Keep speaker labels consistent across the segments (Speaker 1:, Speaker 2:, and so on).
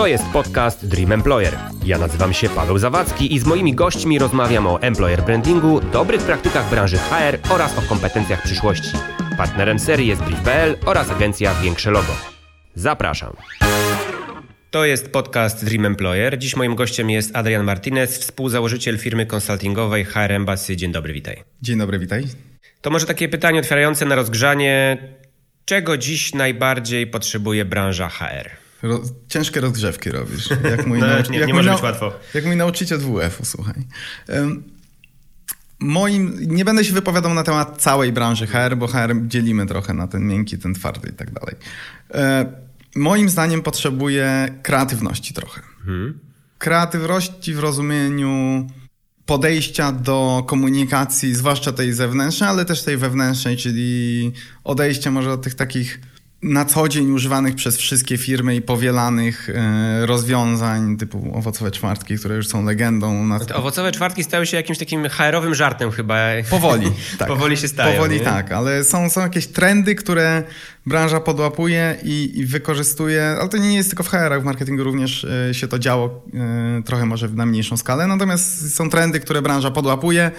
Speaker 1: To jest podcast Dream Employer. Ja nazywam się Paweł Zawadzki i z moimi gośćmi rozmawiam o employer brandingu, dobrych praktykach branży HR oraz o kompetencjach przyszłości. Partnerem serii jest Brief.pl oraz agencja Większe Logo. Zapraszam. To jest podcast Dream Employer. Dziś moim gościem jest Adrian Martinez, współzałożyciel firmy konsultingowej HR Embassy. Dzień dobry, witaj.
Speaker 2: Dzień dobry, witaj.
Speaker 1: To może takie pytanie otwierające na rozgrzanie. Czego dziś najbardziej potrzebuje branża HR?
Speaker 2: Ro ciężkie rozgrzewki robisz. Jak
Speaker 1: mój no, nie, jak nie może być łatwo.
Speaker 2: Jak mój nauczyciel WF-u, słuchaj. Um, moim, nie będę się wypowiadał na temat całej branży HR, bo HR dzielimy trochę na ten miękki, ten twardy i tak dalej. E, moim zdaniem potrzebuje kreatywności trochę. Hmm. Kreatywności w rozumieniu podejścia do komunikacji, zwłaszcza tej zewnętrznej, ale też tej wewnętrznej, czyli odejście może od tych takich na co dzień używanych przez wszystkie firmy i powielanych e, rozwiązań typu owocowe czwartki, które już są legendą.
Speaker 1: Na... Owocowe czwartki stały się jakimś takim HR-owym żartem chyba.
Speaker 2: Powoli, tak.
Speaker 1: Powoli się stają.
Speaker 2: Powoli
Speaker 1: nie?
Speaker 2: tak, ale są, są jakieś trendy, które branża podłapuje i, i wykorzystuje, ale to nie jest tylko w HR-ach, w marketingu również e, się to działo e, trochę może na mniejszą skalę, natomiast są trendy, które branża podłapuje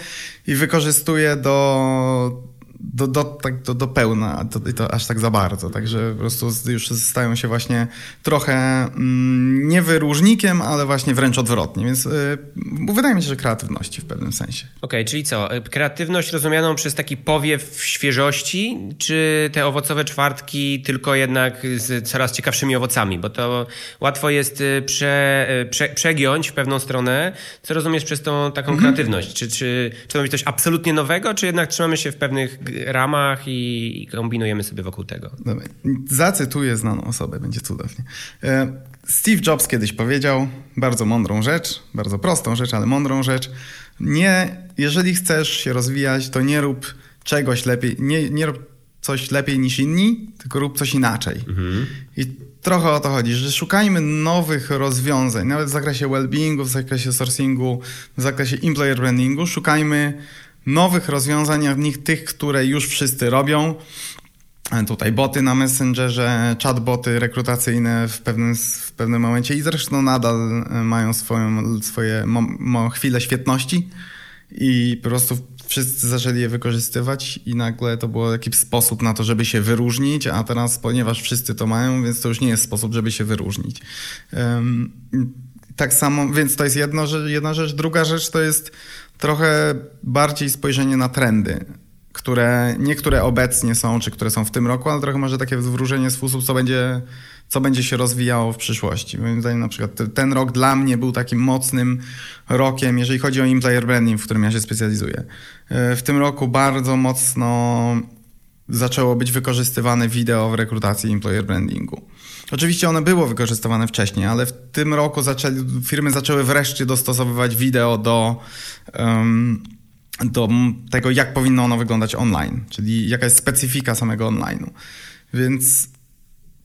Speaker 2: i wykorzystuje do do, do, tak, do, do pełna, to, to aż tak za bardzo. Także po prostu już stają się właśnie trochę mm, nie wyróżnikiem, ale właśnie wręcz odwrotnie. Więc y, wydaje mi się, że kreatywności w pewnym sensie.
Speaker 1: Okej, okay, czyli co? Y, kreatywność rozumianą przez taki powiew świeżości, czy te owocowe czwartki tylko jednak z coraz ciekawszymi owocami? Bo to łatwo jest y, prze, y, prze, przegiąć w pewną stronę. Co rozumiesz przez tą taką mhm. kreatywność? Czy, czy, czy to być coś absolutnie nowego, czy jednak trzymamy się w pewnych ramach i, kombinujemy sobie wokół tego.
Speaker 2: Dobra. Zacytuję znaną osobę, będzie cudownie. E, Steve Jobs kiedyś powiedział bardzo mądrą rzecz, bardzo prostą rzecz, ale mądrą rzecz. Nie, jeżeli chcesz się rozwijać, to nie rób czegoś lepiej, nie, nie rób coś lepiej niż inni, tylko rób coś inaczej. Mhm. I trochę o to chodzi, że szukajmy nowych rozwiązań, nawet w zakresie well-beingu, w zakresie sourcingu, w zakresie employer brandingu, szukajmy nowych rozwiązań, a w nich tych, które już wszyscy robią. Tutaj boty na Messengerze, chatboty rekrutacyjne w pewnym, w pewnym momencie i zresztą nadal mają swoją, swoje mo, mo, chwile świetności i po prostu wszyscy zaczęli je wykorzystywać i nagle to był jakiś sposób na to, żeby się wyróżnić, a teraz ponieważ wszyscy to mają, więc to już nie jest sposób, żeby się wyróżnić. Um, tak samo, więc to jest jedno, jedna rzecz. Druga rzecz to jest trochę bardziej spojrzenie na trendy, które niektóre obecnie są, czy które są w tym roku, ale trochę może takie wróżenie sposób, co będzie, co będzie się rozwijało w przyszłości. Moim zdaniem na przykład ten rok dla mnie był takim mocnym rokiem, jeżeli chodzi o employer branding, w którym ja się specjalizuję. E, w tym roku bardzo mocno zaczęło być wykorzystywane wideo w rekrutacji employer brandingu. Oczywiście one było wykorzystywane wcześniej, ale w tym roku zaczęli, firmy zaczęły wreszcie dostosowywać wideo do, um, do tego, jak powinno ono wyglądać online, czyli jaka jest specyfika samego online'u. Więc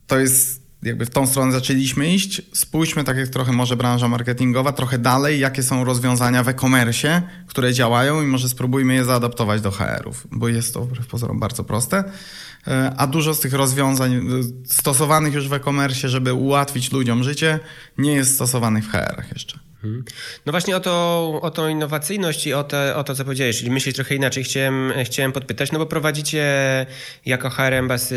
Speaker 2: to jest jakby w tą stronę zaczęliśmy iść. Spójrzmy, tak jak trochę może branża marketingowa, trochę dalej, jakie są rozwiązania w e-commerce, które działają i może spróbujmy je zaadaptować do HR-ów, bo jest to wbrew pozorom bardzo proste. E, a dużo z tych rozwiązań e, stosowanych już w e-commerce, żeby ułatwić ludziom życie, nie jest stosowanych w HR-ach jeszcze. Mhm.
Speaker 1: No właśnie o, to, o tą innowacyjność i o, te, o to, co powiedziałeś, czyli myśleć trochę inaczej. Chciałem, chciałem podpytać, no bo prowadzicie jako HR Embassy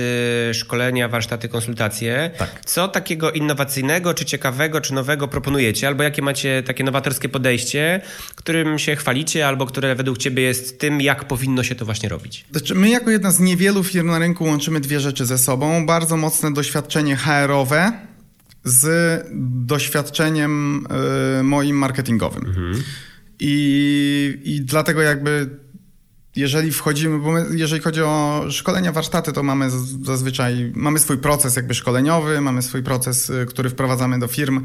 Speaker 1: szkolenia, warsztaty, konsultacje. Tak. Co takiego innowacyjnego, czy ciekawego, czy nowego proponujecie? Albo jakie macie takie nowatorskie podejście, którym się chwalicie, albo które według ciebie jest tym, jak powinno się to właśnie robić?
Speaker 2: Znaczy, my jako jedna z niewielu firm na rynku łączymy dwie rzeczy ze sobą. Bardzo mocne doświadczenie HR-owe, z doświadczeniem y, moim marketingowym. Mhm. I, I dlatego jakby jeżeli wchodzimy, bo my, jeżeli chodzi o szkolenia, warsztaty, to mamy zazwyczaj, mamy swój proces jakby szkoleniowy, mamy swój proces, y, który wprowadzamy do firm,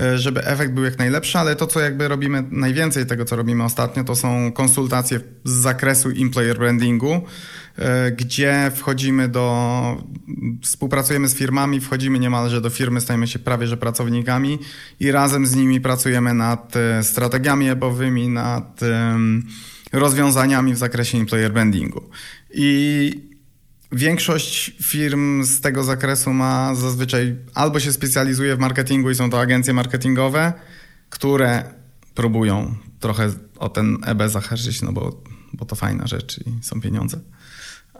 Speaker 2: y, żeby efekt był jak najlepszy, ale to, co jakby robimy, najwięcej tego, co robimy ostatnio, to są konsultacje z zakresu employer brandingu, y, gdzie wchodzimy do, współpracujemy z firmami, wchodzimy niemalże do firmy, stajemy się prawie, że pracownikami i razem z nimi pracujemy nad strategiami ebowymi, nad rozwiązaniami w zakresie employer brandingu. I większość firm z tego zakresu ma zazwyczaj albo się specjalizuje w marketingu i są to agencje marketingowe, które próbują trochę o ten EB zahaczyć, no bo, bo to fajna rzecz i są pieniądze.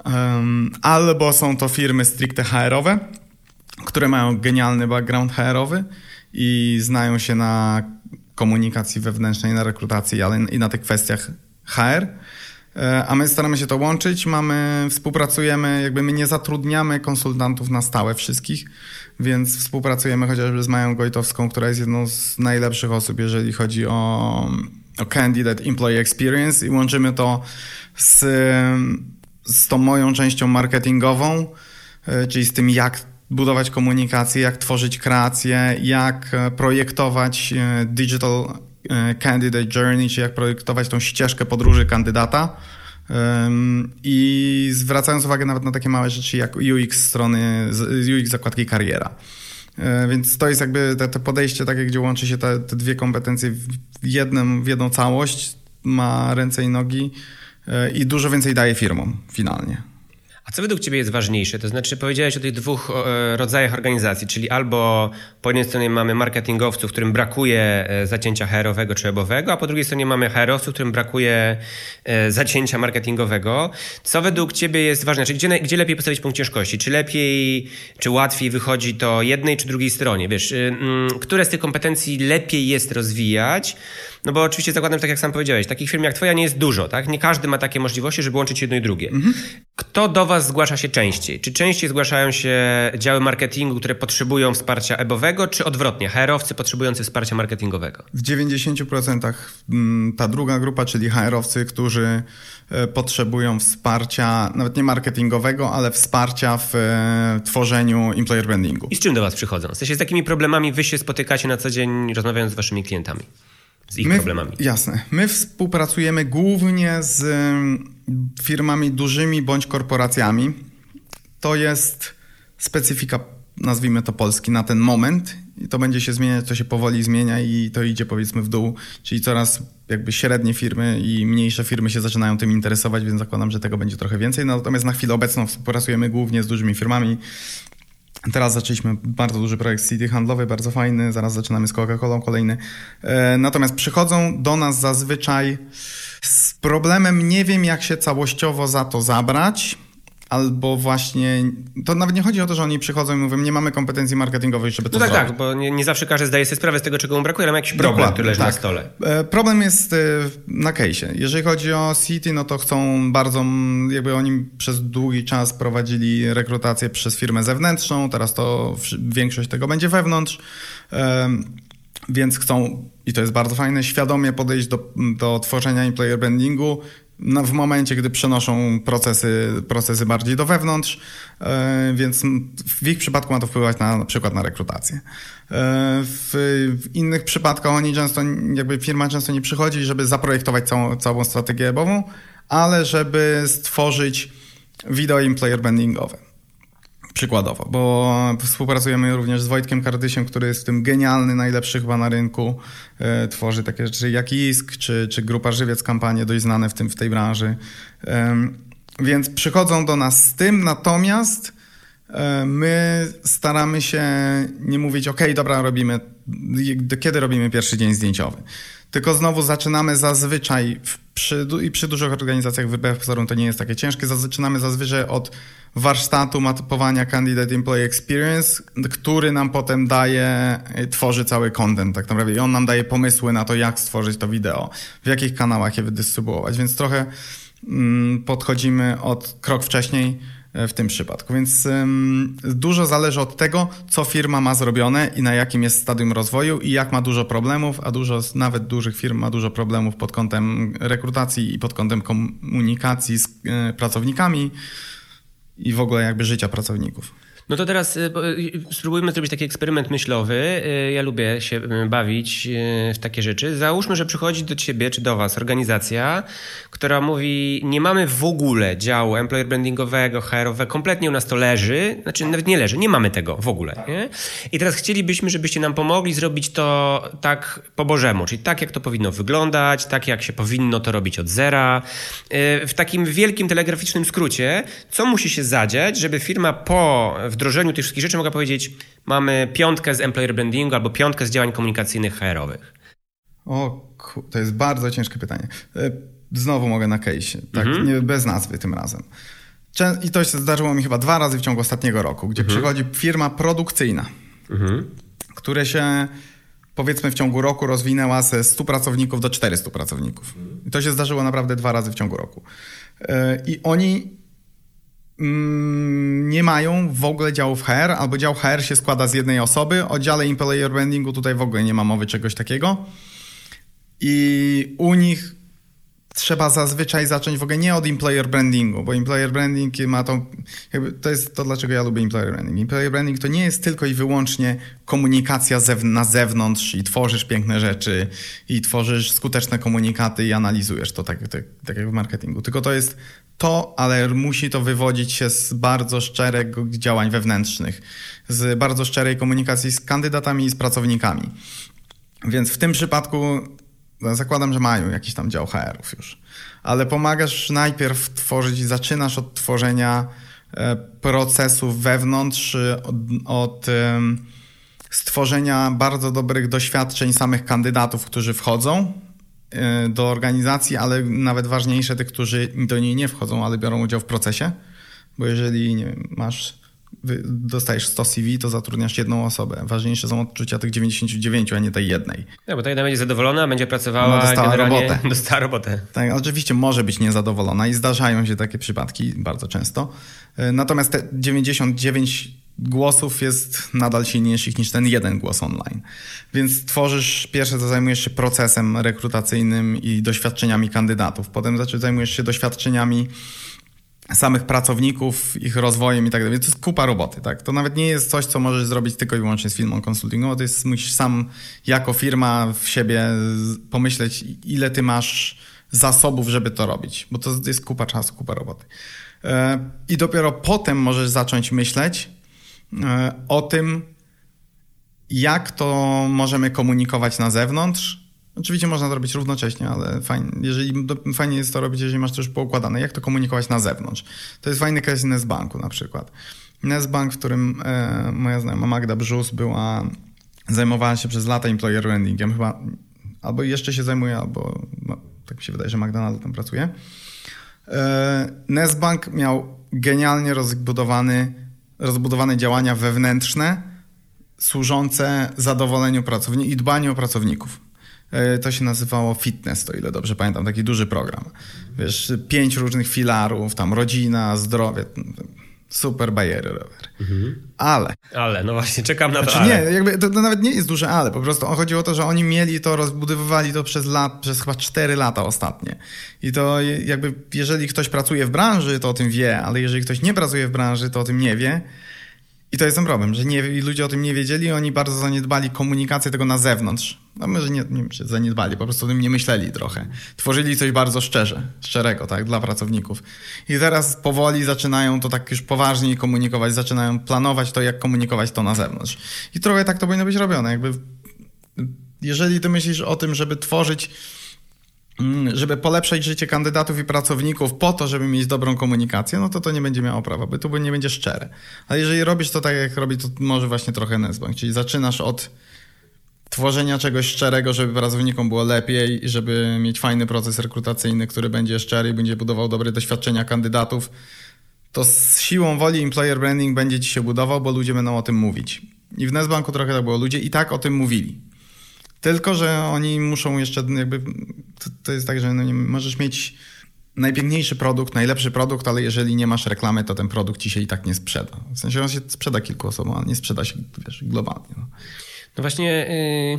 Speaker 2: Um, albo są to firmy stricte HR-owe, które mają genialny background HR-owy i znają się na komunikacji wewnętrznej, na rekrutacji, ale i na tych kwestiach HR. E, a my staramy się to łączyć. Mamy, współpracujemy, jakby my nie zatrudniamy konsultantów na stałe wszystkich, więc współpracujemy chociażby z Mają Gojtowską, która jest jedną z najlepszych osób, jeżeli chodzi o, o Candidate Employee Experience i łączymy to z, z tą moją częścią marketingową, e, czyli z tym, jak budować komunikację, jak tworzyć kreację, jak e, projektować digital candidate journey, czyli jak projektować tą ścieżkę podróży kandydata. I zwracając uwagę nawet na takie małe rzeczy jak UX strony, UX zakładki kariera. E, więc to jest jakby to, podejście takie, gdzie łączy się te, te dwie kompetencje w, jednym, w jedną całość, ma ręce i nogi e, i dużo więcej daje firmom finalnie.
Speaker 1: A co według Ciebie jest ważniejsze? To znaczy, powiedziałeś o tych dwóch e, rodzajach organizacji, czyli albo po jednej stronie mamy marketingowców, którym brakuje e, zacięcia HR-owego czy webowego, a po drugiej stronie mamy HR-owców, którym brakuje e, zacięcia marketingowego. Co według Ciebie jest ważne? Czyli gdzie, gdzie lepiej postawić punkt ciężkości? Czy lepiej, czy łatwiej wychodzi to jednej czy drugiej stronie? Wiesz, y, mm, które z tych kompetencji lepiej jest rozwijać? No bo oczywiście zakładam, tak jak sam powiedziałeś, takich firm jak twoja nie jest dużo, tak? Nie każdy ma takie możliwości, żeby łączyć jedno i drugie. Mhm. Kto do was zgłasza się częściej? Czy częściej zgłaszają się działy marketingu, które potrzebują wsparcia ebowego, czy odwrotnie, HR-owcy potrzebujący wsparcia marketingowego?
Speaker 2: W 90% mm, ta druga grupa, czyli HR-owcy, którzy e, potrzebują wsparcia, nawet nie marketingowego, ale wsparcia w e, tworzeniu employer brandingu.
Speaker 1: I z czym do was przychodzą? W sensie z jakimi problemami wy się spotykacie na co dzień rozmawiając z waszymi klientami? Z ich
Speaker 2: My,
Speaker 1: problemami.
Speaker 2: Jasne. My współpracujemy głównie z firmami dużymi bądź korporacjami. To jest specyfika, nazwijmy to Polski, na ten moment. I to będzie się zmieniać, to się powoli zmienia i to idzie powiedzmy w dół. Czyli coraz jakby średnie firmy i mniejsze firmy się zaczynają tym interesować, więc zakładam, że tego będzie trochę więcej. Natomiast na chwilę obecną współpracujemy głównie z dużymi firmami. Teraz zaczęliśmy bardzo duży projekt City handlowy, bardzo fajny. Zaraz zaczynamy z Coca-Colą kolejny. E, natomiast przychodzą do nas zazwyczaj z problemem, nie wiem jak się całościowo za to zabrać albo właśnie, to nawet nie chodzi o to, że oni przychodzą i mówią, nie mamy kompetencji marketingowej, żeby to
Speaker 1: no tak,
Speaker 2: zrobić.
Speaker 1: tak, bo nie, nie, zawsze każdy zdaje sobie sprawę z tego, czego mu brakuje, ale ma jakiś problem, Dokładnie, który leży tak. na stole.
Speaker 2: E, problem jest e, na case'ie. Jeżeli chodzi o City, no to chcą bardzo, jakby oni przez długi czas prowadzili rekrutację przez firmę zewnętrzną, teraz to większość tego będzie wewnątrz, więc chcą, i to jest bardzo fajne, świadomie podejść do, do tworzenia employer brandingu, no, w momencie, gdy przenoszą procesy, procesy bardziej do wewnątrz, e, więc w ich przypadku ma to wpływać na, na przykład na rekrutację. E, w, w, innych przypadkach oni często, jakby firma często nie przychodzi, żeby zaprojektować całą, całą strategię webową, ale żeby stworzyć video employer brandingowe. Przykładowo, bo współpracujemy również z Wojtkiem Kardysiem, który jest w tym genialny, najlepszy chyba na rynku. E, tworzy takie rzeczy jak ISK, czy, czy Grupa Żywiec, kampanie dość znane w, tym, w tej branży. Więc przychodzą do nas z tym, natomiast e, my staramy się nie mówić, ok, dobra, robimy, kiedy robimy pierwszy dzień zdjęciowy. Tylko znowu zaczynamy zazwyczaj, przy, i przy dużych organizacjach wbrew pozorom to nie jest takie ciężkie, zaczynamy zazwyczaj od warsztatu mapowania Candidate Employee Experience, który nam potem daje, tworzy cały content tak naprawdę. I on nam daje pomysły na to, jak stworzyć to wideo, w jakich kanałach je wydystrybuować, więc trochę mm, podchodzimy od krok wcześniej e, w tym przypadku. Więc um, dużo zależy od tego, co firma ma zrobione i na jakim jest stadium rozwoju i jak ma dużo problemów, a dużo nawet dużych firm ma dużo problemów pod kątem rekrutacji i pod kątem komunikacji z y, pracownikami i w ogóle jakby życia pracowników.
Speaker 1: No to teraz y, y, spróbujmy zrobić taki eksperyment myślowy. Y, ja lubię się bawić w takie rzeczy. Załóżmy, że przychodzi do ciebie czy do was organizacja, która mówi, nie mamy w ogóle działu employer brandingowego, HR-owego, kompletnie u nas to leży, znaczy nawet nie leży, nie mamy tego w ogóle. Nie? I teraz chcielibyśmy, żebyście nam pomogli zrobić to tak po bożemu, czyli tak, jak to powinno wyglądać, tak, jak się powinno to robić od zera. W takim wielkim telegraficznym skrócie, co musi się zadziać, żeby firma po wdrożeniu tych wszystkich rzeczy mogę powiedzieć, mamy piątkę z employer brandingu albo piątkę z działań komunikacyjnych HR-owych?
Speaker 2: O, to jest bardzo ciężkie pytanie. E, znowu mogę na case, tak, mhm. nie, bez nazwy tym razem. I to się zdarzyło mi chyba dwa razy w ciągu ostatniego roku, gdzie mhm. przychodzi firma produkcyjna, mhm. które się powiedzmy w ciągu roku rozwinęła ze 100 pracowników do 400 pracowników. I to się zdarzyło naprawdę dwa razy w ciągu roku. E, I oni Mm, nie mają w ogóle działów HR, albo dział HR się składa z jednej osoby. O dziale employer brandingu tutaj w ogóle nie ma mowy czegoś takiego. I u nich trzeba zazwyczaj zacząć w ogóle nie od employer brandingu, bo employer branding ma to, to jest to, dlaczego ja lubię employer branding. Employer branding to nie jest tylko i wyłącznie komunikacja na zewnątrz i tworzysz piękne rzeczy i tworzysz skuteczne komunikaty i analizujesz to tak, tak, tak jak w marketingu, tylko to jest to, ale musi to wywodzić się z bardzo szczerego działań wewnętrznych, z bardzo szczerej komunikacji z kandydatami i z pracownikami. Więc w tym przypadku zakładam, że mają jakiś tam dział HR-ów już, ale pomagasz najpierw tworzyć, zaczynasz od tworzenia e, procesów wewnątrz, od, od stworzenia bardzo dobrych doświadczeń samych kandydatów, którzy wchodzą e, do organizacji, ale nawet ważniejsze, tych, którzy do niej nie wchodzą, ale biorą udział w procesie. Bo jeżeli wiem, masz dostajesz 100 CV, to zatrudniasz jedną osobę. Ważniejsze są odczucia tych 99, a nie tej jednej.
Speaker 1: No, bo ta jedna będzie zadowolona, będzie pracowała,
Speaker 2: no, dostała robotę.
Speaker 1: Dostała robotę.
Speaker 2: Tak, oczywiście może być niezadowolona i zdarzają się takie przypadki bardzo często. E, natomiast te 99 głosów jest nadal silniejszych niż ten jeden głos online. Więc tworzysz, pierwsze to zajmujesz się procesem rekrutacyjnym i doświadczeniami kandydatów. Potem zajmujesz się doświadczeniami samych pracowników, ich rozwojem i tak dalej. To jest kupa roboty, tak? To nawet nie jest coś, co możesz zrobić tylko i wyłącznie z firmą konsultingową, to jest, musisz sam jako firma w siebie pomyśleć, ile ty masz zasobów, żeby to robić, bo to jest kupa czasu, kupa roboty. E, I dopiero potem możesz zacząć myśleć o tym, jak to możemy komunikować na zewnątrz, Oczywiście można to robić równocześnie, ale fajnie, jeżeli, fajnie jest to robić, jeżeli masz już poukładane. Jak to komunikować na zewnątrz? To jest fajny case Nesbanku na przykład. Nesbank, w którym e, moja znajoma Magda Brzus była, zajmowała się przez lata employer brandingiem. Chyba albo jeszcze się zajmuje, albo no, tak mi się wydaje, że McDonald's tam pracuje. E, Nesbank miał genialnie rozbudowany, rozbudowane działania wewnętrzne, służące zadowoleniu pracowników i dbaniu o pracowników. E, to się nazywało Fitness, to ile dobrze pamiętam, taki duży program. Wiesz, pięć różnych filarów, tam rodzina, zdrowie, super bajery rower. Mhm. Ale.
Speaker 1: Ale, no właśnie, czekam na to.
Speaker 2: Znaczy, nie, jakby to, to, nawet nie jest duże ale, po prostu chodziło o to, że oni mieli to, rozbudowywali to przez lat, przez chyba cztery lata ostatnie. I to jakby, jeżeli ktoś pracuje w branży, to o tym wie, ale jeżeli ktoś nie pracuje w branży, to o tym nie wie. I to jest ten problem, że nie, ludzie o tym nie wiedzieli, oni bardzo zaniedbali komunikację tego na zewnątrz. No może nie, nie zaniedbali, po prostu o tym nie myśleli trochę. Tworzyli coś bardzo szczerze, szczerego, tak, dla pracowników. I teraz powoli zaczynają to tak już poważniej komunikować, zaczynają planować to, jak komunikować to na zewnątrz. I trochę tak to powinno być robione. Jakby, jeżeli ty myślisz o tym, żeby tworzyć żeby polepszać życie kandydatów i pracowników po to, żeby mieć dobrą komunikację, no to to nie będzie miało prawa, bo to nie będzie szczere. Ale jeżeli robisz to tak, jak robi to może właśnie trochę Nesbank, czyli zaczynasz od tworzenia czegoś szczerego, żeby pracownikom było lepiej żeby mieć fajny proces rekrutacyjny, który będzie szczery i będzie budował dobre doświadczenia kandydatów, to z siłą woli employer branding będzie ci się budował, bo ludzie będą o tym mówić. I w Nesbanku trochę tak było. Ludzie i tak o tym mówili. Tylko, że oni muszą jeszcze jakby... To, to jest tak, że no nie, możesz mieć najpiękniejszy produkt, najlepszy produkt, ale jeżeli nie masz reklamy, to ten produkt ci się i tak nie sprzeda. W sensie on się sprzeda kilku osobom, ale nie sprzeda się wiesz, globalnie. No,
Speaker 1: no właśnie...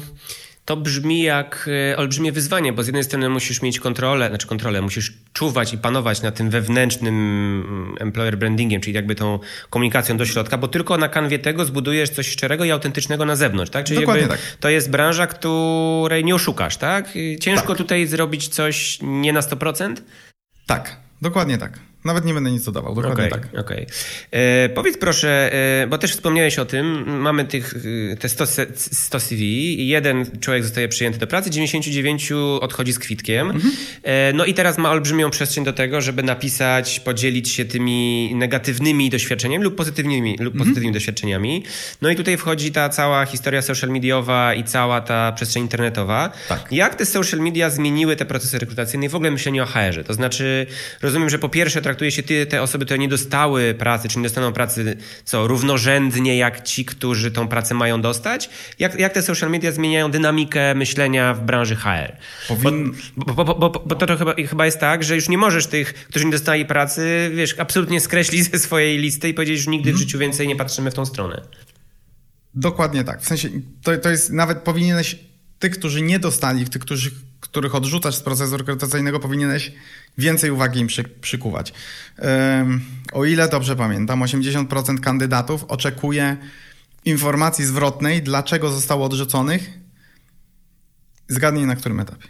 Speaker 1: Yy to brzmi jak e, olbrzymie wyzwanie, bo z jednej strony musisz mieć kontrolę, znaczy kontrolę, musisz czuwać i panować nad tym wewnętrznym mm, employer brandingiem, czyli jakby tą komunikacją do środka, bo tylko na kanwie tego zbudujesz coś szczerego i autentycznego na zewnątrz, tak? Czyli
Speaker 2: Dokładnie tak.
Speaker 1: to jest branża, której nie oszukasz, tak? Ciężko
Speaker 2: Tak.
Speaker 1: tutaj zrobić coś nie na 100%?
Speaker 2: Tak, dokładnie tak. Nawet nie będę nic dodawał, dokładnie
Speaker 1: Okej,
Speaker 2: tak.
Speaker 1: okej. E, Powiedz proszę, e, bo też wspomniałeś o tym, mamy tych, e, te 100, se- 100 CV, jeden człowiek zostaje przyjęty do pracy, 99 odchodzi z kwitkiem.
Speaker 2: Mhm.
Speaker 1: E, No i teraz ma olbrzymią przestrzeń do tego, żeby napisać, podzielić się tymi negatywnymi doświadczeniami lub pozytywnymi, lub
Speaker 2: Mhm.
Speaker 1: pozytywnymi doświadczeniami. No i tutaj wchodzi ta cała historia social mediowa i cała ta przestrzeń internetowa.
Speaker 2: Tak.
Speaker 1: Jak te social media zmieniły te procesy rekrutacyjne i w ogóle myślenie o HR-ze? To znaczy, rozumiem, że po pierwsze traktuje się ty, te osoby, które nie dostały pracy, czy nie dostaną pracy, co, równorzędnie jak ci, którzy tą pracę mają dostać? Jak, jak te social media zmieniają dynamikę myślenia w branży HR?
Speaker 2: Powin-
Speaker 1: Bo, bo, bo, bo, bo to, to chyba, chyba jest tak, że już nie możesz tych, którzy nie dostali pracy, wiesz, absolutnie skreślić ze swojej listy i powiedzieć, że nigdy w życiu więcej nie patrzymy w tą stronę.
Speaker 2: Dokładnie tak. W sensie, to, to jest nawet powinieneś, tych, którzy nie dostali, tych, którzy, których odrzucasz z procesu rekrutacyjnego, powinieneś więcej uwagi im przy, przykuwać. Ym, o ile dobrze pamiętam, 80% kandydatów oczekuje informacji zwrotnej, dlaczego zostało odrzuconych. Zgadnij na którym etapie.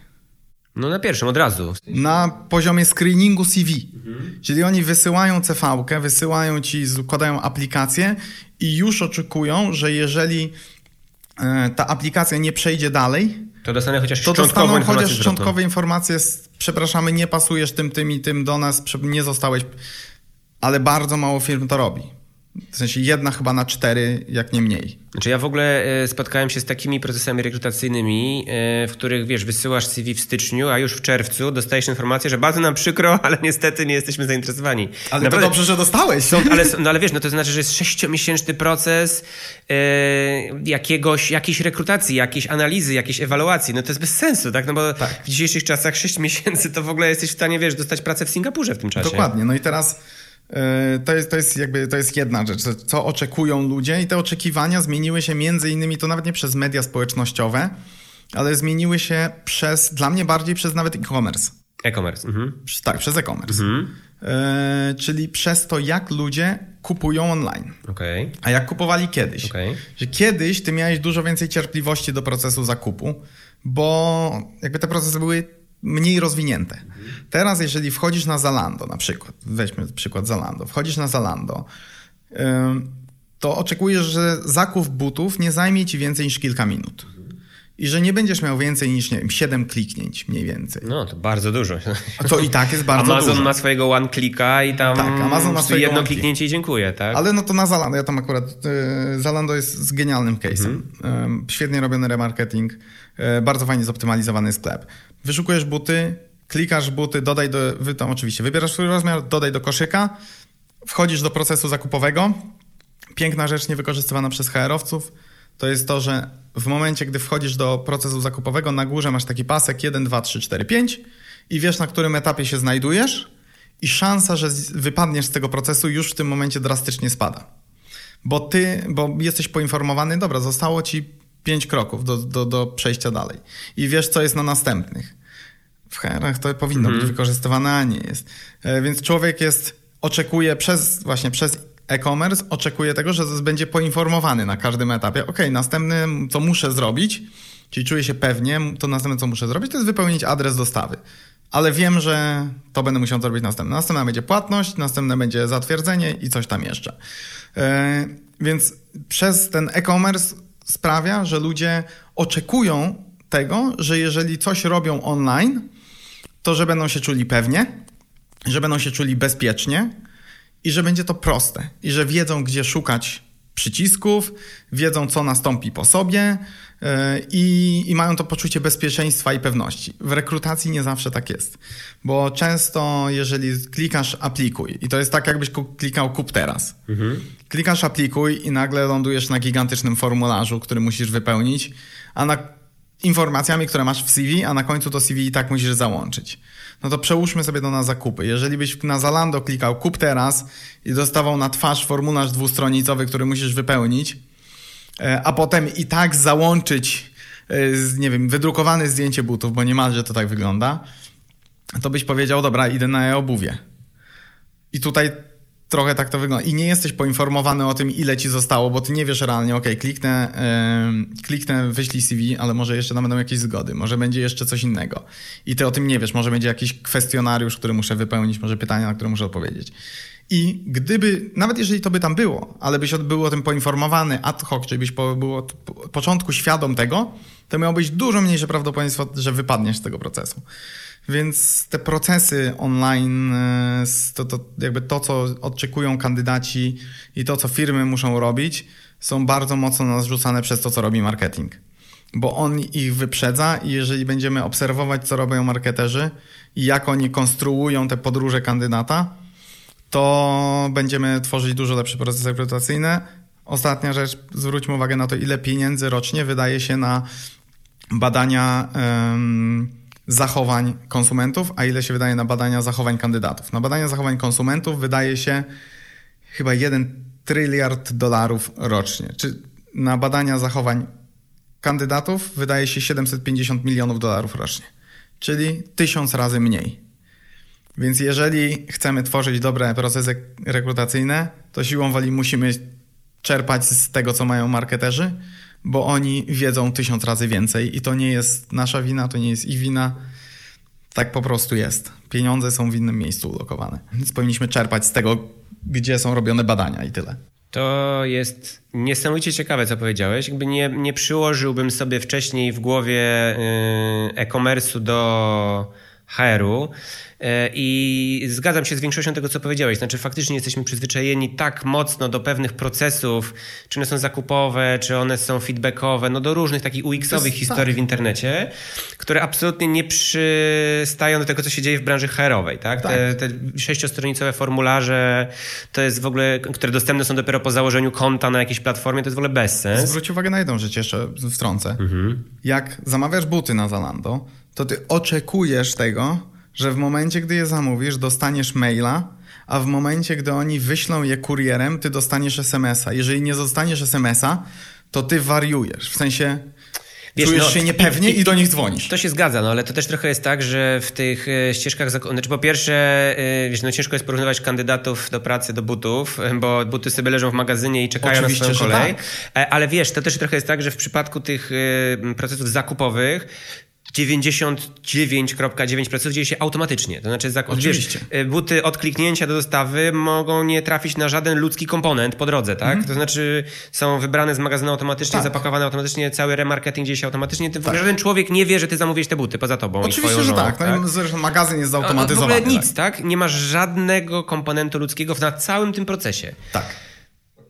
Speaker 1: No na pierwszym, od razu.
Speaker 2: Na poziomie screeningu CV. Czyli oni wysyłają CV-kę, wysyłają ci, składają aplikację i już oczekują, że jeżeli e, ta aplikacja nie przejdzie dalej,
Speaker 1: To dostanę chociaż
Speaker 2: to
Speaker 1: informację
Speaker 2: chociaż
Speaker 1: zwrotną.
Speaker 2: szczątkowe informacje, przepraszamy, nie pasujesz tym, tym i tym do nas, nie zostałeś, ale bardzo mało firm to robi. W sensie jedna chyba na cztery, jak nie mniej.
Speaker 1: Znaczy ja w ogóle e, spotkałem się z takimi procesami rekrutacyjnymi, e, w których wiesz, wysyłasz CV w styczniu, a już w czerwcu dostajesz informację, że bardzo nam przykro, ale niestety nie jesteśmy zainteresowani.
Speaker 2: Ale
Speaker 1: Naprawdę-
Speaker 2: to dobrze, że dostałeś.
Speaker 1: Są, ale, no ale wiesz, no to znaczy, że jest sześciomiesięczny proces e, jakiegoś, jakiejś rekrutacji, jakiejś analizy, jakiejś ewaluacji. No to jest bez sensu, tak? No bo
Speaker 2: Tak.
Speaker 1: w dzisiejszych czasach sześć miesięcy to w ogóle jesteś w stanie, wiesz, dostać pracę w Singapurze w tym czasie.
Speaker 2: Dokładnie. No i teraz to jest, to jest jakby to jest jedna rzecz, co- oczekują ludzie i te oczekiwania zmieniły się między innymi, to nawet nie przez media społecznościowe, ale zmieniły się przez, dla mnie bardziej przez nawet e-commerce.
Speaker 1: E-commerce. Mhm.
Speaker 2: Tak, przez e-commerce.
Speaker 1: Mhm.
Speaker 2: E, czyli przez to, jak ludzie kupują online.
Speaker 1: Okej.
Speaker 2: A jak kupowali kiedyś.
Speaker 1: Okej.
Speaker 2: Że kiedyś ty miałeś dużo więcej cierpliwości do procesu zakupu, bo jakby te procesy były mniej rozwinięte. Teraz, jeżeli wchodzisz na Zalando na przykład, weźmy przykład Zalando, wchodzisz na Zalando, to oczekujesz, że zakup butów nie zajmie ci więcej niż kilka minut. I że nie będziesz miał więcej niż, nie wiem, 7 kliknięć mniej więcej.
Speaker 1: No, to bardzo dużo.
Speaker 2: A to i tak jest bardzo
Speaker 1: Amazon
Speaker 2: dużo.
Speaker 1: ma swojego one clicka i tam
Speaker 2: Tak, Amazon ma swojego
Speaker 1: jedno kliknięcie i dziękuję, tak?
Speaker 2: Ale no to na Zalando, ja tam akurat, y, Zalando jest z genialnym case'em.
Speaker 1: Mhm.
Speaker 2: Y, świetnie robiony remarketing, y, bardzo fajnie zoptymalizowany sklep. Wyszukujesz buty, klikasz buty, dodaj do, wy tam oczywiście, wybierasz swój rozmiar, dodaj do koszyka, wchodzisz do procesu zakupowego. Piękna rzecz niewykorzystywana przez HR-owców to jest to, że w momencie, gdy wchodzisz do procesu zakupowego, na górze masz taki pasek 1, 2, 3, 4, 5 i wiesz, na którym etapie się znajdujesz i szansa, że wypadniesz z tego procesu już w tym momencie drastycznie spada. Bo ty, bo jesteś poinformowany, dobra, zostało ci 5 kroków do, do, do przejścia dalej i wiesz, co jest na następnych. W HR-ach to powinno być wykorzystywane, a nie jest. E, Więc człowiek jest, oczekuje przez, właśnie przez e-commerce, oczekuje tego, że będzie poinformowany na każdym etapie. Ok, następne, co muszę zrobić, czyli czuję się pewnie, to następne, co muszę zrobić, to jest wypełnić adres dostawy. Ale wiem, że to będę musiał zrobić następne. Następna będzie płatność, następne będzie zatwierdzenie i coś tam jeszcze. E, Więc przez ten e-commerce sprawia, że ludzie oczekują tego, że jeżeli coś robią online, to że będą się czuli pewnie, że będą się czuli bezpiecznie i że będzie to proste i że wiedzą, gdzie szukać przycisków, wiedzą, co nastąpi po sobie yy, i, i mają to poczucie bezpieczeństwa i pewności. W rekrutacji nie zawsze tak jest, bo często, jeżeli klikasz aplikuj i to jest tak, jakbyś klikał kup teraz. Klikasz aplikuj i nagle lądujesz na gigantycznym formularzu, który musisz wypełnić, a na informacjami, które masz w CV, a na końcu to CV i tak musisz załączyć. No to przełóżmy sobie to na zakupy. Jeżeli byś na Zalando klikał kup teraz i dostawał na twarz formularz dwustronicowy, który musisz wypełnić, e, a potem i tak załączyć y, nie wiem, wydrukowane zdjęcie butów, bo niemalże to tak wygląda, to byś powiedział, dobra, idę na e-obuwie. I tutaj trochę tak to wygląda. I nie jesteś poinformowany o tym, ile ci zostało, bo ty nie wiesz realnie, ok, kliknę, yy, kliknę, wyślij CV, ale może jeszcze tam będą jakieś zgody, może będzie jeszcze coś innego. I ty o tym nie wiesz, może będzie jakiś kwestionariusz, który muszę wypełnić, może pytania, na które muszę odpowiedzieć. I gdyby, nawet jeżeli to by tam było, ale byś był o tym poinformowany ad hoc, czyli byś po, był od początku świadom tego, to miałbyś dużo mniejsze prawdopodobieństwo, że wypadniesz z tego procesu. Więc te procesy online, e, to, to jakby to, co oczekują kandydaci i to, co firmy muszą robić, są bardzo mocno narzucane przez to, co robi marketing. Bo on ich wyprzedza i jeżeli będziemy obserwować, co robią marketerzy i jak oni konstruują te podróże kandydata, to będziemy tworzyć dużo lepsze procesy rekrutacyjne. Ostatnia rzecz, zwróćmy uwagę na to, ile pieniędzy rocznie wydaje się na badania. Zachowań konsumentów, a ile się wydaje na badania zachowań kandydatów. Na badania zachowań konsumentów wydaje się chyba 1 tryliard dolarów rocznie. Czy na badania zachowań kandydatów wydaje się 750 milionów dolarów rocznie, czyli tysiąc razy mniej. Więc jeżeli chcemy tworzyć dobre procesy rekrutacyjne, to siłą woli musimy czerpać z tego, co mają marketerzy, bo oni wiedzą tysiąc razy więcej i to nie jest nasza wina, to nie jest ich wina. Tak po prostu jest. Pieniądze są w innym miejscu ulokowane, więc powinniśmy czerpać z tego, gdzie są robione badania i tyle.
Speaker 1: To jest niesamowicie ciekawe, co powiedziałeś. Jakby nie, nie przyłożyłbym sobie wcześniej w głowie yy, e-commerce'u do HR-u. E, I zgadzam się z większością tego, co powiedziałeś. Znaczy, faktycznie jesteśmy przyzwyczajeni tak mocno do pewnych procesów, czy one są zakupowe, czy one są feedbackowe, no do różnych takich UX-owych historii tak. w internecie, które absolutnie nie przystają do tego, co się dzieje w branży HR-owej. Tak? tak. Te, te sześciostronicowe formularze, to jest w ogóle, które dostępne są dopiero po założeniu konta na jakiejś platformie, to jest w ogóle bezsens.
Speaker 2: Zwróć uwagę na jedną rzecz jeszcze wtrącę. Mhm. Jak zamawiasz buty na Zalando, to ty oczekujesz tego, że w momencie, gdy je zamówisz, dostaniesz maila, a w momencie, gdy oni wyślą je kurierem, ty dostaniesz SMS-a. Jeżeli nie dostaniesz SMS-a, to ty wariujesz. W sensie Wiesz, czujesz no, się niepewnie i, i, i, do nich dzwonisz.
Speaker 1: To się zgadza, no ale to też trochę jest tak, że w tych e, ścieżkach, znaczy po pierwsze, e, wiesz, no ciężko jest porównywać kandydatów do pracy do butów, bo buty sobie leżą w magazynie i czekają Oczywiście, na swoją kolej. Tak. E, ale wiesz, to też trochę jest tak, że w przypadku tych procesów zakupowych 99,9% dzieje się automatycznie. To znaczy, Oczywiście. Wiesz, buty od kliknięcia do dostawy mogą nie trafić na żaden ludzki komponent po drodze, tak? Mm. To znaczy, są wybrane z magazynu automatycznie, tak. zapakowane automatycznie, cały remarketing dzieje się automatycznie. Tak. Żaden człowiek nie wie, że ty zamówiłeś te buty poza tobą.
Speaker 2: Oczywiście, że tak. No, tak? zresztą magazyn jest zautomatyzowany.
Speaker 1: W ogóle nic, tak? tak? Nie masz żadnego komponentu ludzkiego na całym tym procesie.
Speaker 2: Tak.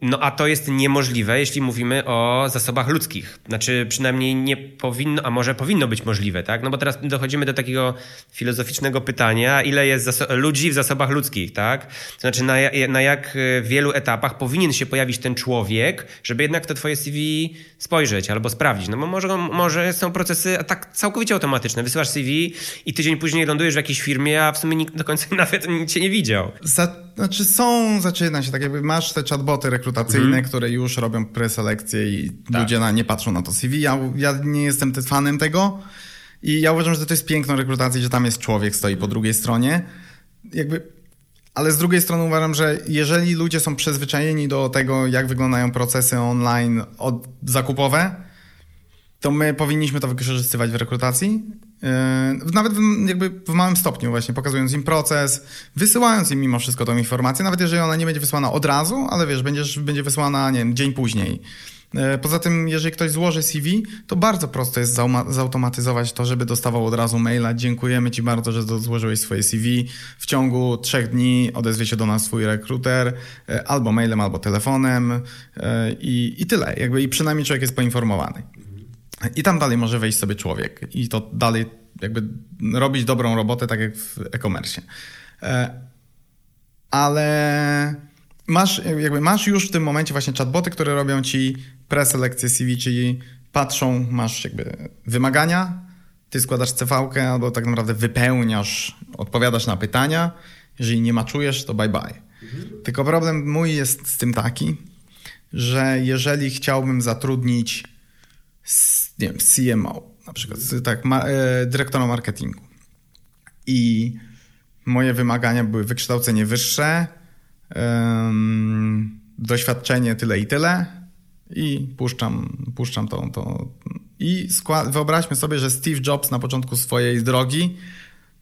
Speaker 1: No a to jest niemożliwe, jeśli mówimy o zasobach ludzkich. Znaczy przynajmniej nie powinno, a może powinno być możliwe, tak? No bo teraz dochodzimy do takiego filozoficznego pytania, ile jest ludzi w zasobach ludzkich, tak? To znaczy na, na jak wielu etapach powinien się pojawić ten człowiek, żeby jednak to twoje CV spojrzeć albo sprawdzić. No bo może, może są procesy tak całkowicie automatyczne. Wysyłasz CV i tydzień później lądujesz w jakiejś firmie, a w sumie nikt do końca nawet cię nie widział.
Speaker 2: Za, znaczy są, zaczyna się tak jakby masz te chatboty rekrutacyjne, mhm. które już robią preselekcję i tak. ludzie na, nie patrzą na to CV. Ja, ja nie jestem fanem tego i ja uważam, że to jest piękną rekrutację, że tam jest człowiek, stoi po drugiej stronie. Jakby ale z drugiej strony uważam, że jeżeli ludzie są przyzwyczajeni do tego, jak wyglądają procesy online od, zakupowe, to my powinniśmy to wykorzystywać w rekrutacji. Yy, nawet w, jakby w małym stopniu właśnie, pokazując im proces, wysyłając im mimo wszystko tą informację, nawet jeżeli ona nie będzie wysłana od razu, ale wiesz, będziesz, będzie wysłana, nie wiem, dzień później. Yy, poza tym, jeżeli ktoś złoży CV, to bardzo prosto jest zautomatyzować to, żeby dostawał od razu maila. Dziękujemy Ci bardzo, że złożyłeś swoje CV. W ciągu trzech dni odezwie się do nas swój rekruter yy, albo mailem, albo telefonem i, i tyle. Jakby, I przynajmniej człowiek jest poinformowany. I tam dalej może wejść sobie człowiek i to dalej jakby robić dobrą robotę, tak jak w e-commerce. E, ale masz, jakby masz już w tym momencie właśnie chatboty, które robią ci preselekcję CV, czyli patrzą, masz jakby wymagania, ty składasz cv albo tak naprawdę wypełniasz, odpowiadasz na pytania. Jeżeli nie maczujesz, to bye bye. Mhm. Tylko problem mój jest z tym taki, że jeżeli chciałbym zatrudnić nie wiem, CMO, na przykład, tak, ma, e, dyrektora marketingu. I moje wymagania były wykształcenie wyższe, doświadczenie tyle i tyle i puszczam, puszczam to. to. I skład, wyobraźmy sobie, że Steve Jobs na początku swojej drogi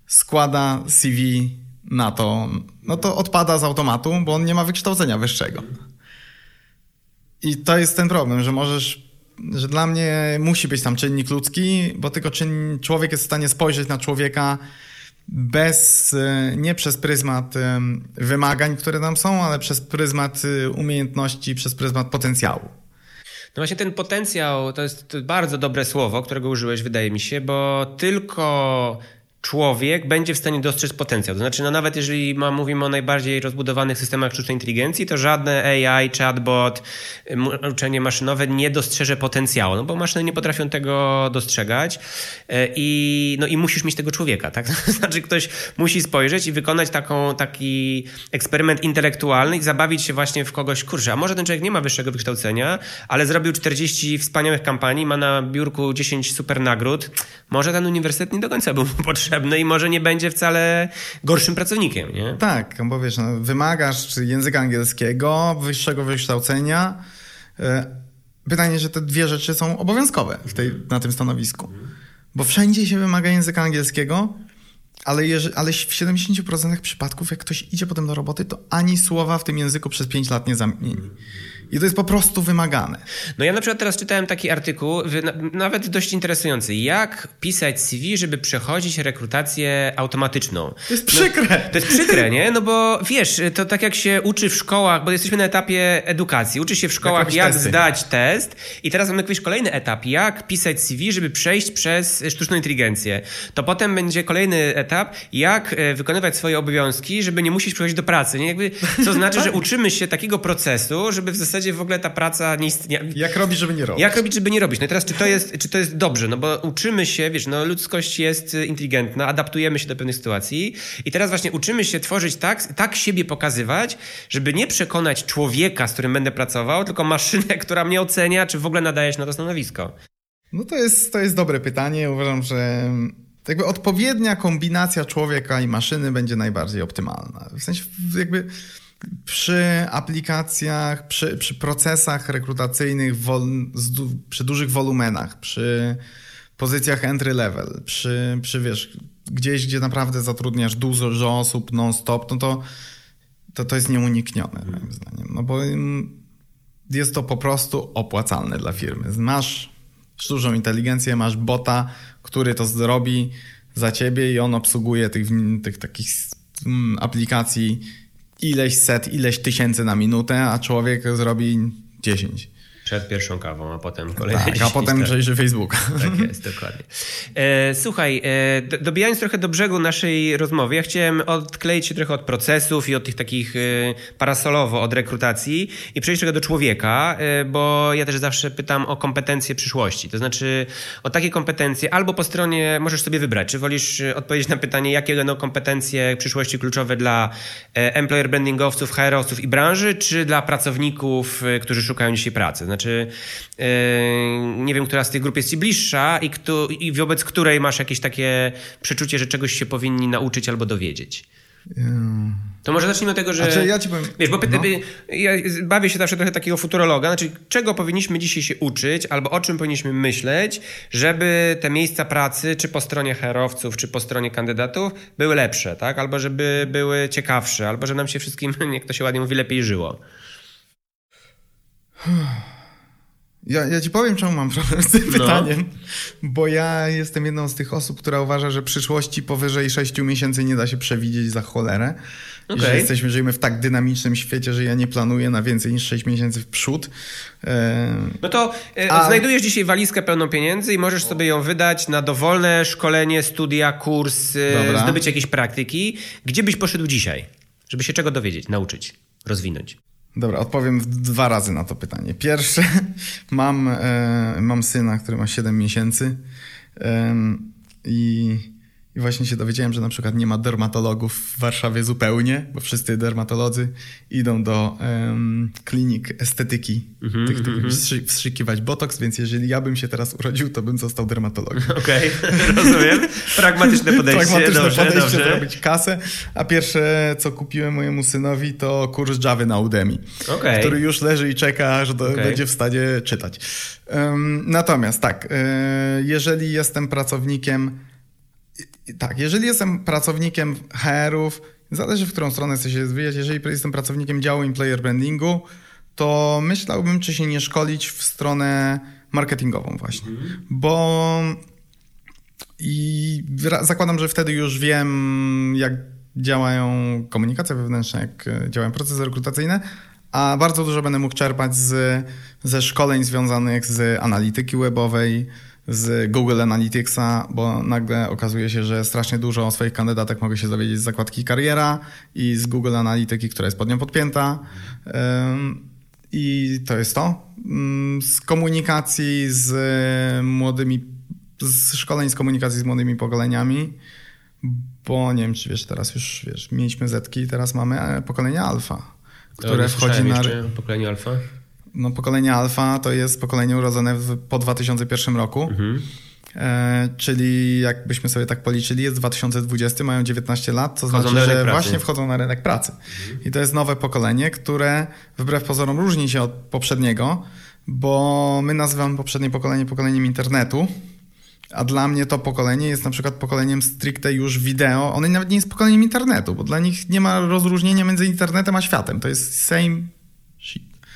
Speaker 2: składa CV na to, no to odpada z automatu, bo on nie ma wykształcenia wyższego. I to jest ten problem, że możesz, że dla mnie musi być tam czynnik ludzki, bo tylko czyn, człowiek jest w stanie spojrzeć na człowieka bez, e, nie przez pryzmat wymagań, które tam są, ale przez pryzmat e, umiejętności, przez pryzmat potencjału.
Speaker 1: No właśnie ten potencjał to jest bardzo dobre słowo, którego użyłeś, wydaje mi się, bo tylko człowiek będzie w stanie dostrzec potencjał. To znaczy, no nawet jeżeli ma, mówimy o najbardziej rozbudowanych systemach sztucznej inteligencji, to żadne AI, chatbot, uczenie maszynowe nie dostrzeże potencjału, no bo maszyny nie potrafią tego dostrzegać e, i, no i musisz mieć tego człowieka, tak? To znaczy, ktoś musi spojrzeć i wykonać taką, taki eksperyment intelektualny i zabawić się właśnie w kogoś, kurczę, a może ten człowiek nie ma wyższego wykształcenia, ale zrobił 40 wspaniałych kampanii, ma na biurku 10 super nagród, może ten uniwersytet nie do końca był potrzebny potrzebny i może nie będzie wcale gorszym pracownikiem, nie?
Speaker 2: Tak, bo wiesz, no, wymagasz języka angielskiego, wyższego wykształcenia. E, pytanie, że te dwie rzeczy są obowiązkowe tej, na tym stanowisku. Bo wszędzie się wymaga języka angielskiego, ale, ale w 70% przypadków, jak ktoś idzie potem do roboty, to ani słowa w tym języku przez 5 lat nie zamieni. I to jest po prostu wymagane.
Speaker 1: No ja na przykład teraz czytałem taki artykuł, nawet dość interesujący. Jak pisać CV, żeby przechodzić rekrutację automatyczną.
Speaker 2: To jest przykre.
Speaker 1: No, to jest przykre, nie? No bo wiesz, to tak jak się uczy w szkołach, bo jesteśmy na etapie edukacji. Uczy się w szkołach, jak, zdać test. I teraz mamy jakiś kolejny etap. Jak pisać CV, żeby przejść przez sztuczną inteligencję. To potem będzie kolejny etap, jak e, wykonywać swoje obowiązki, żeby nie musieć przychodzić do pracy. Nie? Jakby, co znaczy, że uczymy się takiego procesu, żeby w zasadzie zasadzie w ogóle ta praca nie istnieje.
Speaker 2: Jak robić, żeby nie robić?
Speaker 1: Jak robić, żeby nie robić? No i teraz, czy to jest, czy to jest dobrze? No bo uczymy się, wiesz, no ludzkość jest inteligentna, adaptujemy się do pewnych sytuacji i teraz właśnie uczymy się tworzyć tak, tak siebie pokazywać, żeby nie przekonać człowieka, z którym będę pracował, tylko maszynę, która mnie ocenia, czy w ogóle nadaje się na to stanowisko.
Speaker 2: No to jest, to jest dobre pytanie. Uważam, że jakby odpowiednia kombinacja człowieka i maszyny będzie najbardziej optymalna. W sensie jakby przy aplikacjach, przy, przy procesach rekrutacyjnych wol, przy dużych wolumenach, przy pozycjach entry level, przy, przy wiesz, gdzieś, gdzie naprawdę zatrudniasz dużo osób non-stop, no to, to to jest nieuniknione moim zdaniem. No bo jest to po prostu opłacalne dla firmy. Masz sztuczną inteligencję, masz bota, który to zrobi za ciebie i on obsługuje tych, tych takich mm, aplikacji ileś set, ileś tysięcy na minutę, a człowiek zrobi 10.
Speaker 1: Przed pierwszą kawą, a potem kolejne
Speaker 2: Tak, a potem tak. przejrzy Facebooka.
Speaker 1: Tak jest, dokładnie. E, słuchaj, e, dobijając trochę do brzegu naszej rozmowy, ja chciałem odkleić się trochę od procesów i od tych takich e, parasolowo, od rekrutacji i przejść trochę do człowieka, e, bo ja też zawsze pytam o kompetencje przyszłości. To znaczy o takie kompetencje albo po stronie możesz sobie wybrać, czy wolisz e, odpowiedzieć na pytanie, jakie będą kompetencje przyszłości kluczowe dla e, employer brandingowców, HR-owców i branży, czy dla pracowników, którzy szukają dzisiaj pracy. Znaczy, yy, nie wiem, która z tych grup jest ci bliższa i, kto, i wobec której masz jakieś takie przeczucie, że czegoś się powinni nauczyć albo dowiedzieć. To może zacznijmy od tego, że.
Speaker 2: Znaczy, ja ci powiem,
Speaker 1: wiesz, bo no. ja bawię się zawsze trochę takiego futurologa, znaczy czego powinniśmy dzisiaj się uczyć, albo o czym powinniśmy myśleć, żeby te miejsca pracy, czy po stronie herowców, czy po stronie kandydatów, były lepsze, tak? Albo żeby były ciekawsze, albo żeby nam się wszystkim, jak to się ładnie mówi, lepiej żyło.
Speaker 2: Ja, ja ci powiem, czemu mam problem z tym no. pytaniem, bo ja jestem jedną z tych osób, która uważa, że przyszłości powyżej 6 miesięcy nie da się przewidzieć za cholerę. Okay. Że jesteśmy, żyjemy w tak dynamicznym świecie, że ja nie planuję na więcej niż 6 miesięcy w przód.
Speaker 1: No to e, A... znajdujesz dzisiaj walizkę pełną pieniędzy i możesz sobie ją wydać na dowolne szkolenie, studia, kurs, e, Dobra. zdobycie jakiejś praktyki. Gdzie byś poszedł dzisiaj, żeby się czego dowiedzieć, nauczyć, rozwinąć?
Speaker 2: Dobra, odpowiem dwa razy na to pytanie. Pierwsze, mam, e, mam syna, który ma 7 miesięcy i I właśnie się dowiedziałem, że na przykład nie ma dermatologów w Warszawie zupełnie, bo wszyscy dermatolodzy idą do um, klinik estetyki, mm-hmm, tych, tych mm-hmm. wstrzykiwać botoks, więc jeżeli ja bym się teraz urodził, to bym został dermatologiem.
Speaker 1: Okej, okay, rozumiem. Pragmatyczne podejście.
Speaker 2: Pragmatyczne
Speaker 1: dobrze,
Speaker 2: podejście,
Speaker 1: dobrze.
Speaker 2: zrobić kasę. A pierwsze, co kupiłem mojemu synowi, to kurs Java na Udemy, okay. który już leży i czeka, że okay. będzie w stanie czytać. Um, natomiast tak, e, jeżeli jestem pracownikiem tak, jeżeli jestem pracownikiem HR-ów, zależy w którą stronę chcę się rozwijać, jeżeli jestem pracownikiem działu employer brandingu, to myślałbym, czy się nie szkolić w stronę marketingową właśnie, mhm. bo i zakładam, że wtedy już wiem, jak działają komunikacje wewnętrzne, jak działają procesy rekrutacyjne, a bardzo dużo będę mógł czerpać z, ze szkoleń związanych z analityki webowej, z Google Analyticsa, bo nagle okazuje się, że strasznie dużo o swoich kandydatach mogę się dowiedzieć z zakładki kariera i z Google Analytyki, która jest pod nią podpięta. I to jest to. Z komunikacji z młodymi, z szkoleń z komunikacji z młodymi pokoleniami, bo nie wiem, czy wiesz, teraz już wiesz, mieliśmy Zetki teraz mamy e, pokolenie alfa, które wchodzi na...
Speaker 1: Pokolenie alfa?
Speaker 2: No, pokolenie alfa to jest pokolenie urodzone w, po 2001 roku. Mhm. E, czyli jakbyśmy sobie tak policzyli, jest 2020, mają 19 lat, co wchodzą znaczy, że właśnie wchodzą na rynek pracy. Mhm. I to jest nowe pokolenie, które wbrew pozorom różni się od poprzedniego, bo my nazywamy poprzednie pokolenie pokoleniem internetu, a dla mnie to pokolenie jest na przykład pokoleniem stricte już wideo. One nawet nie jest pokoleniem internetu, bo dla nich nie ma rozróżnienia między internetem a światem. To jest same.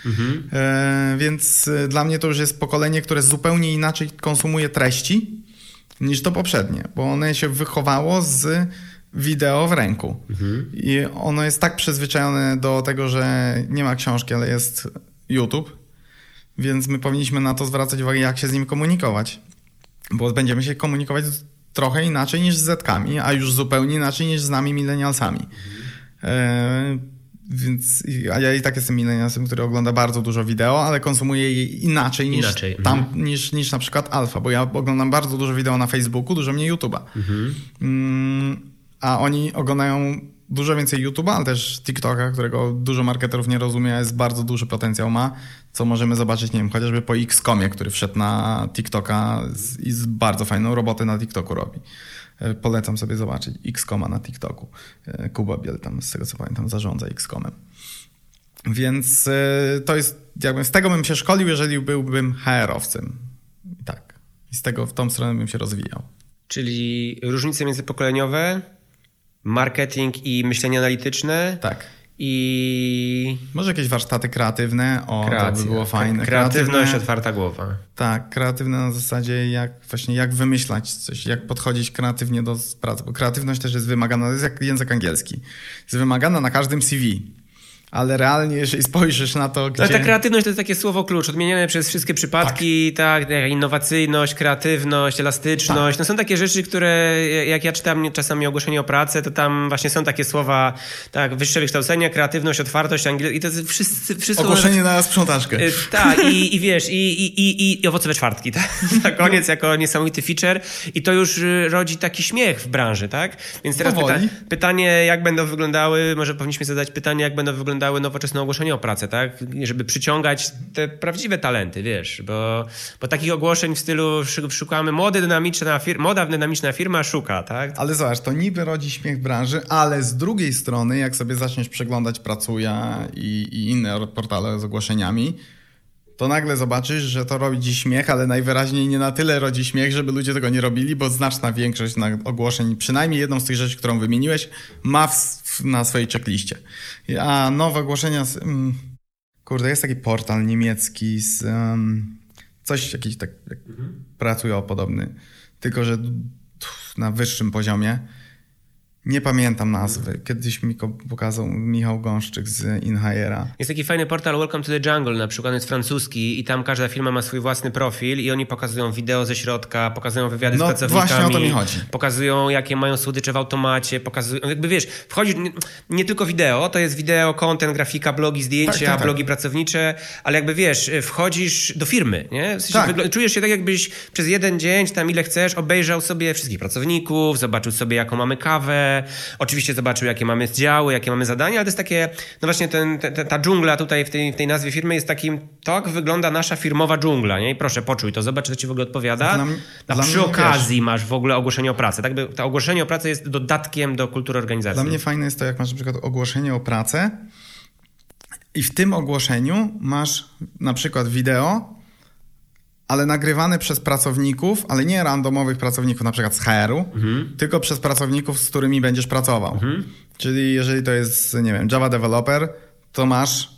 Speaker 2: Mhm. E, więc e, dla mnie to już jest pokolenie, które zupełnie inaczej konsumuje treści niż to poprzednie, bo one się wychowało z wideo w ręku. Mhm. I ono jest tak przyzwyczajone do tego, że nie ma książki, ale jest YouTube, więc my powinniśmy na to zwracać uwagę, jak się z nim komunikować. Bo będziemy się komunikować trochę inaczej niż z zetkami, a już zupełnie inaczej niż z nami milenialsami. Mhm. E więc, a ja i tak jestem milenialsem, który ogląda bardzo dużo wideo, ale konsumuje je inaczej niż inaczej. tam, mhm. niż, niż na przykład Alfa, bo ja oglądam bardzo dużo wideo na Facebooku, dużo mniej YouTube'a. Mhm. Mm, a oni oglądają dużo więcej YouTube'a, ale też TikToka, którego dużo marketerów nie rozumie, jest bardzo duży potencjał ma, co możemy zobaczyć, nie wiem, chociażby po Xcomie, który wszedł na TikToka i z bardzo fajną robotę na TikToku robi. E, polecam sobie zobaczyć Xcoma na TikToku. E, Kuba Biel tam, z tego co pamiętam, zarządza Xcomem. Więc e, to jest, jakbym z tego bym się szkolił, jeżeli byłbym HR-owcem. Tak. I z tego w tą stronę bym się rozwijał.
Speaker 1: Czyli różnice międzypokoleniowe, marketing i myślenie analityczne.
Speaker 2: Tak
Speaker 1: i...
Speaker 2: Może jakieś warsztaty kreatywne, o, Kreacja. to by było fajne.
Speaker 1: Kreatywność, kreatywne, otwarta głowa.
Speaker 2: Tak, kreatywne na zasadzie jak właśnie jak wymyślać coś, jak podchodzić kreatywnie do pracy, bo kreatywność też jest wymagana, to jest jak język angielski. Jest wymagana na każdym CV ale realnie, jeżeli spojrzysz na to, gdzie...
Speaker 1: Ale ta kreatywność to jest takie słowo klucz, odmieniane przez wszystkie przypadki, tak, tak innowacyjność, kreatywność, elastyczność. Tak. No są takie rzeczy, które jak ja czytam czasami ogłoszenie o pracę, to tam właśnie są takie słowa, tak, wyższe wykształcenie, kreatywność, otwartość, angiel... i to jest wszyscy, wszystko...
Speaker 2: Ogłoszenie na sprzątaczkę. Y,
Speaker 1: tak, i, i wiesz, i, i, i, i owocowe czwartki, tak? na koniec jako niesamowity feature i to już y, rodzi taki śmiech w branży, tak? Więc teraz pyta pytanie, jak będą wyglądały, może powinniśmy zadać pytanie, jak będą wyglądały nowoczesne ogłoszenia o pracę, tak? Żeby przyciągać te prawdziwe talenty, wiesz, bo, bo takich ogłoszeń w stylu szukamy młody, dynamiczna firma, moda dynamiczna firma szuka, tak?
Speaker 2: Ale zobacz, to niby rodzi śmiech branży, ale z drugiej strony, jak sobie zaczniesz przeglądać Pracuja i, i inne portale z ogłoszeniami, to nagle zobaczysz, że to rodzi śmiech, ale najwyraźniej nie na tyle rodzi śmiech, żeby ludzie tego nie robili, bo znaczna większość ogłoszeń, przynajmniej jedną z tych rzeczy, którą wymieniłeś, ma w, na swojej checkliście. A nowe ogłoszenia... Z, um, kurde, jest taki portal niemiecki z... Um, coś jakiś tak... Jak mhm. Pracuje o podobny, tylko że na wyższym poziomie Nie pamiętam nazwy. Kiedyś mi pokazał Michał Gąszczyk z InHire'a.
Speaker 1: Jest taki fajny portal Welcome to the Jungle, na przykład jest francuski i tam każda firma ma swój własny profil i oni pokazują wideo ze środka, pokazują wywiady
Speaker 2: No,
Speaker 1: z pracownikami.
Speaker 2: właśnie o to mi chodzi.
Speaker 1: Pokazują, jakie mają słodycze w automacie, pokazują, jakby wiesz, wchodzi nie, nie tylko wideo, to jest wideo, content, grafika, blogi, zdjęcia,
Speaker 2: Tak, tak, tak.
Speaker 1: blogi pracownicze, ale jakby wiesz, wchodzisz do firmy, nie? W sensie
Speaker 2: Tak.
Speaker 1: czujesz się tak, jakbyś przez jeden dzień, tam ile chcesz, obejrzał sobie wszystkich pracowników, zobaczył sobie, jaką mamy kawę, oczywiście zobaczył, jakie mamy działy, jakie mamy zadania, ale to jest takie, no właśnie ten, te- te- ta dżungla tutaj w tej, w tej nazwie firmy jest takim, tak wygląda nasza firmowa dżungla, nie? I proszę, poczuj to, zobacz, to ci w ogóle odpowiada.
Speaker 2: Dla
Speaker 1: A
Speaker 2: dla
Speaker 1: przy okazji masz w ogóle ogłoszenie o pracy. Tak by, to ogłoszenie o pracy jest dodatkiem do kultury organizacji.
Speaker 2: Dla mnie fajne jest to, jak masz na przykład ogłoszenie o pracę i w tym ogłoszeniu masz na przykład wideo, ale nagrywane przez pracowników, ale nie randomowych pracowników, na przykład z HR-u, tylko przez pracowników, z którymi będziesz pracował. Czyli jeżeli to jest, nie wiem, Java developer, to masz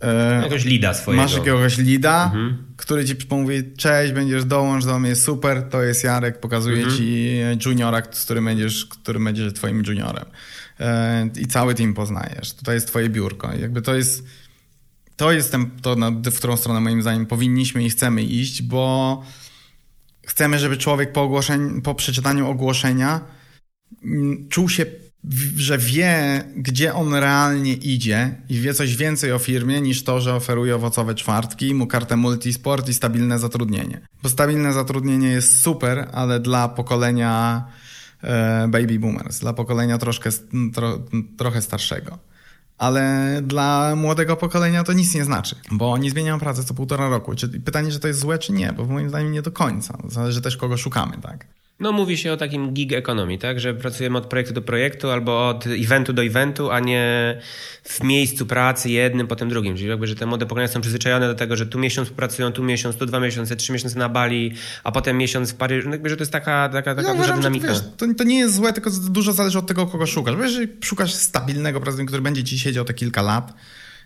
Speaker 2: e,
Speaker 1: Jakiegoś lida swojego.
Speaker 2: Masz jakiegoś lida, który ci mówi, cześć, będziesz dołącz do mnie, super, to jest Jarek, pokazuje ci juniora, z którym będziesz, który będzie twoim juniorem. E, I cały team poznajesz. Tutaj jest twoje biurko. Jakby to jest to jest ten, to, w którą stronę moim zdaniem powinniśmy i chcemy iść, bo chcemy, żeby człowiek po, ogłoszeniu, po przeczytaniu ogłoszenia mm, czuł się, że wie, gdzie on realnie idzie i wie coś więcej o firmie niż to, że oferuje owocowe czwartki, mu kartę multisport i stabilne zatrudnienie. Bo stabilne zatrudnienie jest super, ale dla pokolenia e, baby boomers, dla pokolenia troszkę, tro, trochę starszego. Ale dla młodego pokolenia to nic nie znaczy, bo oni zmieniają pracę co półtora roku. Pytanie, czy to jest złe, czy nie, bo moim zdaniem nie do końca. Zależy też, kogo szukamy, tak?
Speaker 1: No mówi się o takim gig economy, tak? Że pracujemy od projektu do projektu albo od eventu do eventu, a nie w miejscu pracy jednym, potem drugim. Czyli jakby, że te młode pokolenia są przyzwyczajone do tego, że tu miesiąc pracują, tu miesiąc, tu dwa miesiące, trzy miesiące na Bali, a potem miesiąc w Paryżu. No jakby, że to jest taka, taka, taka
Speaker 2: Ja
Speaker 1: duża
Speaker 2: uważam, że to,
Speaker 1: dynamika.
Speaker 2: wiesz, to, to nie jest złe, tylko dużo zależy od tego, kogo szukasz. Bo jeżeli szukasz stabilnego pracownika, który będzie ci siedział te kilka lat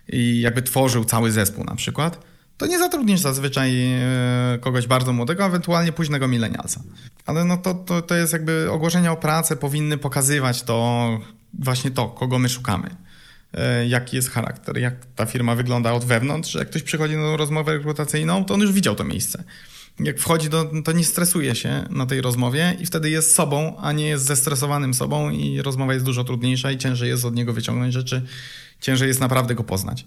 Speaker 2: i jakby tworzył cały zespół na przykład, to nie zatrudnisz zazwyczaj e, kogoś bardzo młodego, ewentualnie późnego milenialsa. Ale no to, to, to jest jakby ogłoszenia o pracę powinny pokazywać to właśnie to, kogo my szukamy. E, Jaki jest charakter, jak ta firma wygląda od wewnątrz, że jak ktoś przychodzi na rozmowę rekrutacyjną, to on już widział to miejsce. Jak wchodzi, do, to nie stresuje się na tej rozmowie i wtedy jest sobą, a nie jest zestresowanym sobą i rozmowa jest dużo trudniejsza i ciężej jest od niego wyciągnąć rzeczy, ciężej jest naprawdę go poznać.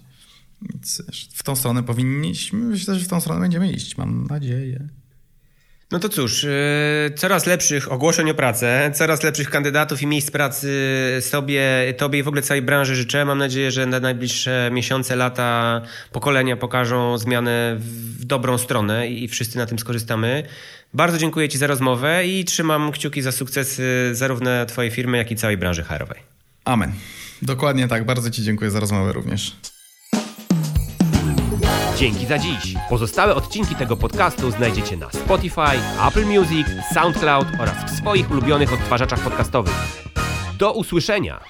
Speaker 2: Więc w tą stronę powinniśmy, myślę, że w tą stronę będziemy iść, mam nadzieję.
Speaker 1: No to cóż, yy, coraz lepszych ogłoszeń o pracę, coraz lepszych kandydatów i miejsc pracy sobie, tobie i w ogóle całej branży życzę. Mam nadzieję, że na najbliższe miesiące, lata, pokolenia pokażą zmianę w dobrą stronę i wszyscy na tym skorzystamy. Bardzo dziękuję Ci za rozmowę i trzymam kciuki za sukcesy zarówno Twojej firmy, jak i całej branży HR-owej.
Speaker 2: Amen. Dokładnie tak, bardzo Ci dziękuję za rozmowę również.
Speaker 1: Dzięki za dziś. Pozostałe odcinki tego podcastu znajdziecie na Spotify, Apple Music, SoundCloud oraz w swoich ulubionych odtwarzaczach podcastowych. Do usłyszenia!